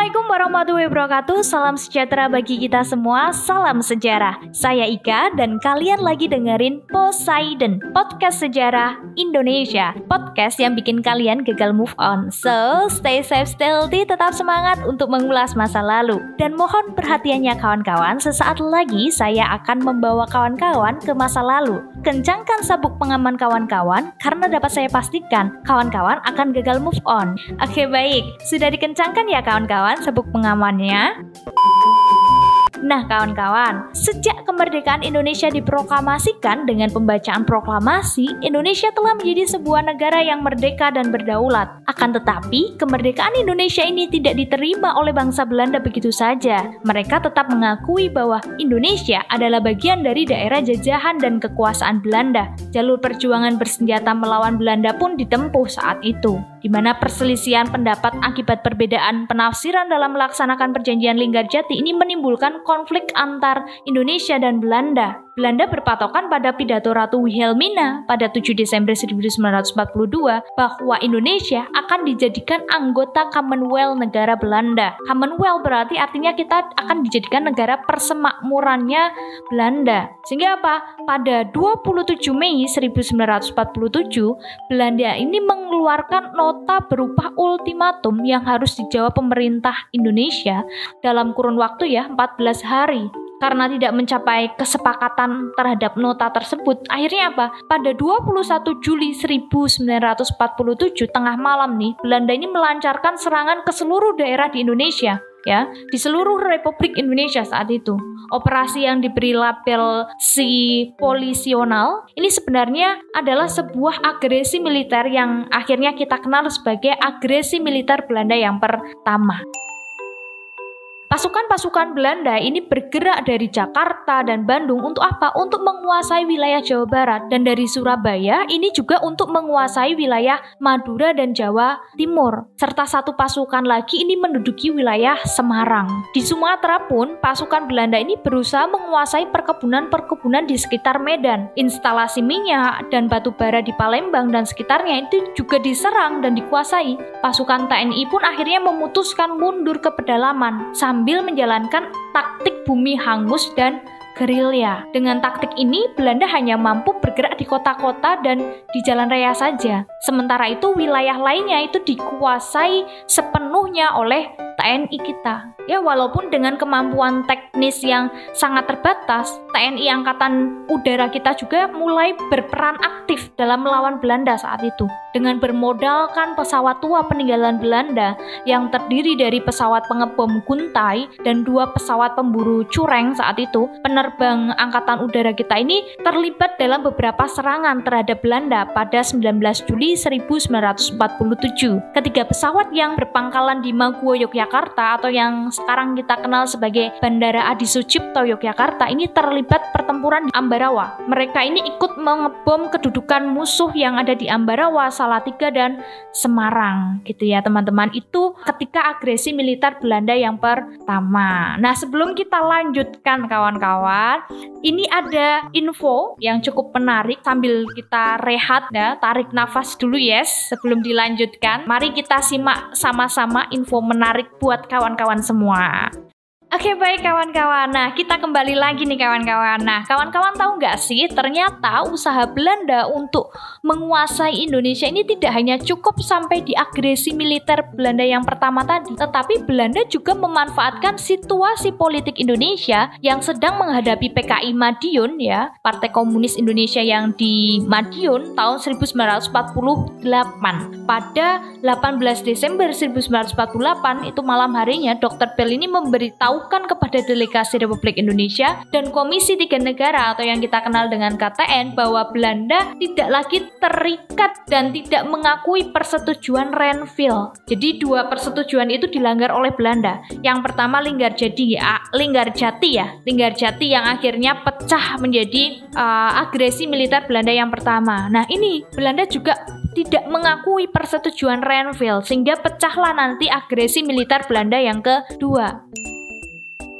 Assalamualaikum warahmatullahi wabarakatuh. Salam sejahtera bagi kita semua. Salam sejarah. Saya Ika dan kalian lagi dengerin Poseidon Podcast sejarah Indonesia. Podcast yang bikin kalian gagal move on. So stay safe, stay healthy Tetap semangat untuk mengulas masa lalu. Dan mohon perhatiannya kawan-kawan. Sesaat lagi saya akan membawa kawan-kawan ke masa lalu. Kencangkan sabuk pengaman kawan-kawan Karena dapat saya pastikan Kawan-kawan akan gagal move on. Oke baik, sudah dikencangkan ya kawan-kawan sabuk pengamannya. Nah, kawan-kawan, sejak kemerdekaan Indonesia diproklamasikan dengan pembacaan proklamasi, Indonesia telah menjadi sebuah negara yang merdeka dan berdaulat. Akan tetapi, kemerdekaan Indonesia ini tidak diterima oleh bangsa Belanda begitu saja. Mereka tetap mengakui bahwa Indonesia adalah bagian dari daerah jajahan dan kekuasaan Belanda. Jalur perjuangan bersenjata melawan Belanda pun ditempuh saat itu, di mana perselisihan pendapat akibat perbedaan penafsiran dalam melaksanakan perjanjian Linggarjati ini menimbulkan konflik antar Indonesia dan Belanda. Belanda berpatokan pada pidato Ratu Wilhelmina pada 7 Desember 1942 bahwa Indonesia akan dijadikan anggota Commonwealth negara Belanda. Commonwealth berarti artinya kita akan dijadikan negara persemakmurannya Belanda. Sehingga apa? Pada 27 Mei 1947, Belanda ini mengeluarkan nota berupa ultimatum yang harus dijawab pemerintah Indonesia dalam kurun waktu ya 14 hari karena tidak mencapai kesepakatan terhadap nota tersebut, akhirnya apa? Pada 21 Juli 1947 tengah malam nih, Belanda ini melancarkan serangan ke seluruh daerah di Indonesia ya di seluruh Republik Indonesia saat itu. Operasi yang diberi label si polisional ini sebenarnya adalah sebuah agresi militer yang akhirnya kita kenal sebagai agresi militer Belanda yang pertama. Pasukan-pasukan Belanda ini bergerak dari Jakarta dan Bandung untuk apa? Untuk menguasai wilayah Jawa Barat dan dari Surabaya ini juga untuk menguasai wilayah Madura dan Jawa Timur. Serta satu pasukan lagi ini menduduki wilayah Semarang. Di Sumatera pun pasukan Belanda ini berusaha menguasai perkebunan-perkebunan di sekitar Medan. Instalasi minyak dan batu bara di Palembang dan sekitarnya itu juga diserang dan dikuasai. Pasukan TNI pun akhirnya memutuskan mundur ke pedalaman sambil menjalankan taktik bumi hangus dan gerilya. Dengan taktik ini, Belanda hanya mampu bergerak di kota-kota dan di jalan raya saja. Sementara itu, wilayah lainnya itu dikuasai sepenuhnya oleh TNI kita. Ya, walaupun dengan kemampuan teknis yang sangat terbatas, TNI Angkatan Udara kita juga mulai berperan aktif dalam melawan Belanda saat itu. Dengan bermodalkan pesawat tua peninggalan Belanda yang terdiri dari pesawat pengebom Guntai dan dua pesawat pemburu Cureng saat itu, penerbang Angkatan Udara kita ini terlibat dalam beberapa serangan terhadap Belanda pada 19 Juli 1947. Ketiga pesawat yang berpangkalan di Maguwo, Yogyakarta atau yang sekarang kita kenal sebagai Bandara Adi Sucipto Yogyakarta ini terlibat pertempuran di Ambarawa. Mereka ini ikut mengebom kedudukan musuh yang ada di Ambarawa, Salatiga dan Semarang gitu ya teman-teman. Itu ketika agresi militer Belanda yang pertama. Nah, sebelum kita lanjutkan kawan-kawan, ini ada info yang cukup menarik sambil kita rehat ya, tarik nafas dulu yes sebelum dilanjutkan. Mari kita simak sama-sama info menarik buat kawan-kawan semua. Oke baik kawan-kawan, nah kita kembali lagi nih kawan-kawan. Nah kawan-kawan tahu nggak sih ternyata usaha Belanda untuk menguasai Indonesia ini tidak hanya cukup sampai di agresi militer Belanda yang pertama tadi Tetapi Belanda juga memanfaatkan situasi politik Indonesia yang sedang menghadapi PKI Madiun ya. Partai Komunis Indonesia yang di Madiun tahun 1948 Pada 18 Desember 1948 itu malam harinya Dr. Bell ini memberitahu diberitahukan kepada delegasi Republik Indonesia dan Komisi Tiga Negara atau yang kita kenal dengan KTN bahwa Belanda tidak lagi terikat dan tidak mengakui persetujuan Renville. Jadi dua persetujuan itu dilanggar oleh Belanda. Yang pertama Linggarjati ya, Linggarjati ya, Linggarjati yang akhirnya pecah menjadi uh, agresi militer Belanda yang pertama. Nah ini Belanda juga tidak mengakui persetujuan Renville sehingga pecahlah nanti agresi militer Belanda yang kedua.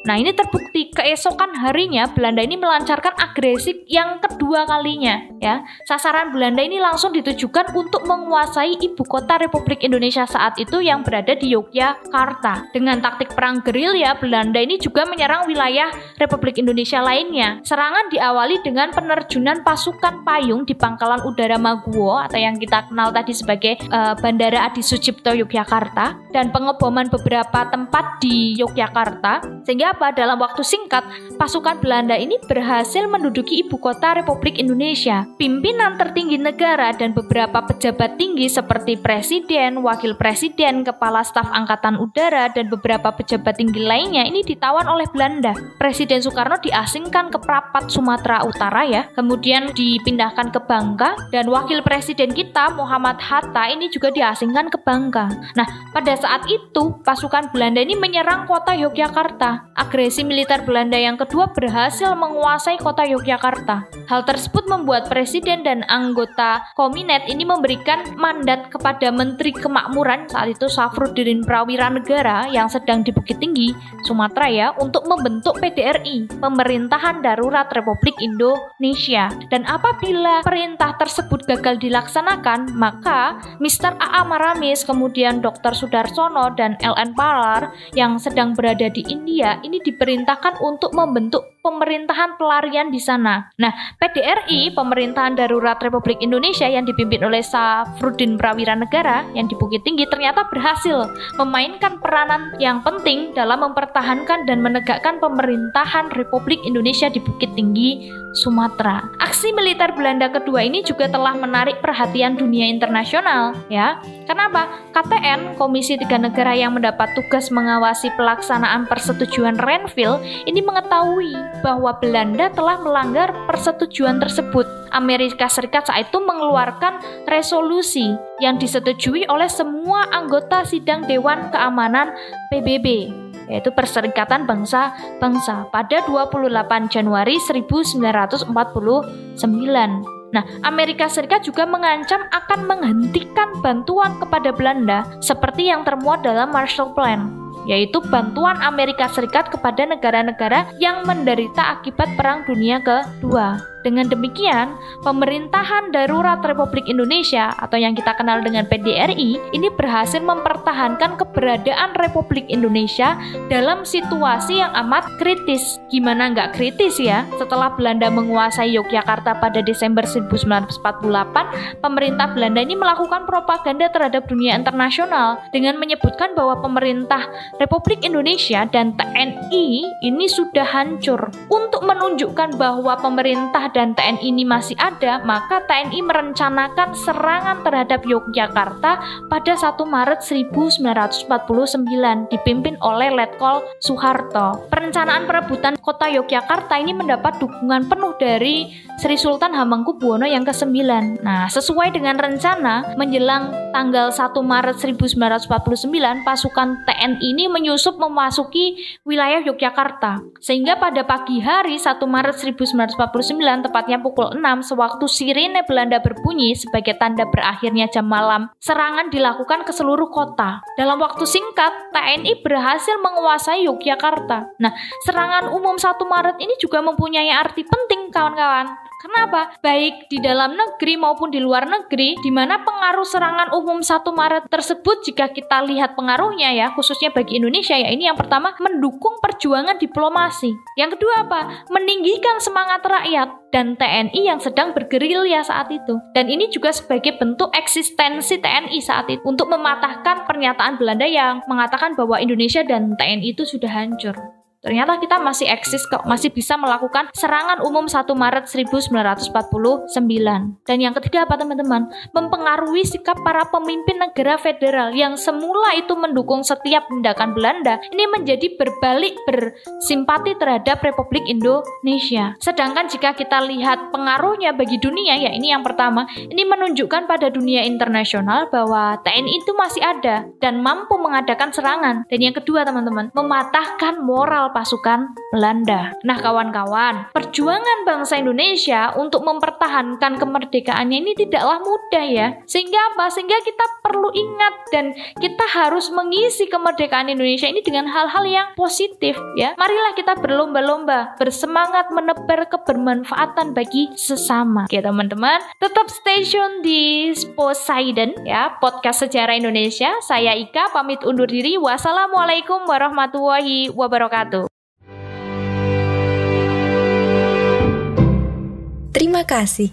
Nah, ini terbukti keesokan harinya Belanda ini melancarkan agresi yang kedua kalinya ya. Sasaran Belanda ini langsung ditujukan untuk menguasai ibu kota Republik Indonesia saat itu yang berada di Yogyakarta. Dengan taktik perang gerilya, Belanda ini juga menyerang wilayah Republik Indonesia lainnya. Serangan diawali dengan penerjunan pasukan payung di pangkalan udara Maguwo atau yang kita kenal tadi sebagai uh, Bandara Adi Sucipto Yogyakarta dan pengeboman beberapa tempat di Yogyakarta sehingga apa? Dalam waktu singkat, pasukan Belanda ini berhasil menduduki ibu kota Republik Indonesia. Pimpinan tertinggi negara dan beberapa pejabat tinggi seperti presiden, wakil presiden, kepala staf angkatan udara, dan beberapa pejabat tinggi lainnya ini ditawan oleh Belanda. Presiden Soekarno diasingkan ke Prapat, Sumatera Utara ya, kemudian dipindahkan ke Bangka, dan wakil presiden kita Muhammad Hatta ini juga diasingkan ke Bangka. Nah, pada saat itu pasukan Belanda ini menyerang kota Yogyakarta agresi militer Belanda yang kedua berhasil menguasai kota Yogyakarta. Hal tersebut membuat presiden dan anggota Kominet ini memberikan mandat kepada Menteri Kemakmuran saat itu Safruddin Prawira Negara yang sedang di Bukit Tinggi, Sumatera ya, untuk membentuk PDRI, Pemerintahan Darurat Republik Indonesia. Dan apabila perintah tersebut gagal dilaksanakan, maka Mr. A.A. Maramis, kemudian Dr. Sudarsono dan L.N. Palar yang sedang berada di India ini diperintahkan untuk membentuk pemerintahan pelarian di sana. Nah, PDRI, Pemerintahan Darurat Republik Indonesia yang dipimpin oleh Safruddin Prawira Negara yang di Bukit Tinggi ternyata berhasil memainkan peranan yang penting dalam mempertahankan dan menegakkan pemerintahan Republik Indonesia di Bukit Tinggi, Sumatera. Aksi militer Belanda kedua ini juga telah menarik perhatian dunia internasional, ya. Kenapa? KTN, Komisi Tiga Negara yang mendapat tugas mengawasi pelaksanaan persetujuan Renville, ini mengetahui bahwa Belanda telah melanggar persetujuan tersebut. Amerika Serikat saat itu mengeluarkan resolusi yang disetujui oleh semua anggota sidang Dewan Keamanan PBB yaitu Perserikatan Bangsa-Bangsa pada 28 Januari 1949. Nah, Amerika Serikat juga mengancam akan menghentikan bantuan kepada Belanda seperti yang termuat dalam Marshall Plan yaitu bantuan Amerika Serikat kepada negara-negara yang menderita akibat Perang Dunia Kedua. Dengan demikian, pemerintahan darurat Republik Indonesia atau yang kita kenal dengan PDRI ini berhasil mempertahankan keberadaan Republik Indonesia dalam situasi yang amat kritis. Gimana nggak kritis ya? Setelah Belanda menguasai Yogyakarta pada Desember 1948, pemerintah Belanda ini melakukan propaganda terhadap dunia internasional dengan menyebutkan bahwa pemerintah Republik Indonesia dan TNI ini sudah hancur. Untuk menunjukkan bahwa pemerintah dan TNI ini masih ada, maka TNI merencanakan serangan terhadap Yogyakarta pada 1 Maret 1949 dipimpin oleh Letkol Soeharto. Perencanaan perebutan kota Yogyakarta ini mendapat dukungan penuh dari Sri Sultan Hamengkubuwono yang ke-9. Nah, sesuai dengan rencana, menjelang tanggal 1 Maret 1949, pasukan TNI ini menyusup memasuki wilayah Yogyakarta. Sehingga pada pagi hari 1 Maret 1949 tepatnya pukul 6 sewaktu sirine Belanda berbunyi sebagai tanda berakhirnya jam malam, serangan dilakukan ke seluruh kota. Dalam waktu singkat, TNI berhasil menguasai Yogyakarta. Nah, serangan umum 1 Maret ini juga mempunyai arti penting kawan-kawan. Kenapa? Baik di dalam negeri maupun di luar negeri, di mana pengaruh serangan umum 1 Maret tersebut jika kita lihat pengaruhnya ya, khususnya bagi Indonesia ya, ini yang pertama mendukung perjuangan diplomasi. Yang kedua apa? Meninggikan semangat rakyat dan TNI yang sedang bergerilya saat itu. Dan ini juga sebagai bentuk eksistensi TNI saat itu untuk mematahkan pernyataan Belanda yang mengatakan bahwa Indonesia dan TNI itu sudah hancur. Ternyata kita masih eksis kok, masih bisa melakukan serangan umum 1 Maret 1949. Dan yang ketiga apa teman-teman? Mempengaruhi sikap para pemimpin negara federal yang semula itu mendukung setiap tindakan Belanda, ini menjadi berbalik bersimpati terhadap Republik Indonesia. Sedangkan jika kita lihat pengaruhnya bagi dunia, ya ini yang pertama, ini menunjukkan pada dunia internasional bahwa TNI itu masih ada dan mampu mengadakan serangan. Dan yang kedua teman-teman, mematahkan moral pasukan Belanda. Nah, kawan-kawan, perjuangan bangsa Indonesia untuk mempertahankan kemerdekaannya ini tidaklah mudah ya. Sehingga apa? Sehingga kita perlu ingat dan kita harus mengisi kemerdekaan Indonesia ini dengan hal-hal yang positif ya. Marilah kita berlomba-lomba, bersemangat menebar kebermanfaatan bagi sesama. Ya, teman-teman, tetap stay tune di Poseidon ya, podcast sejarah Indonesia. Saya Ika pamit undur diri. Wassalamualaikum warahmatullahi wabarakatuh. Terima kasih.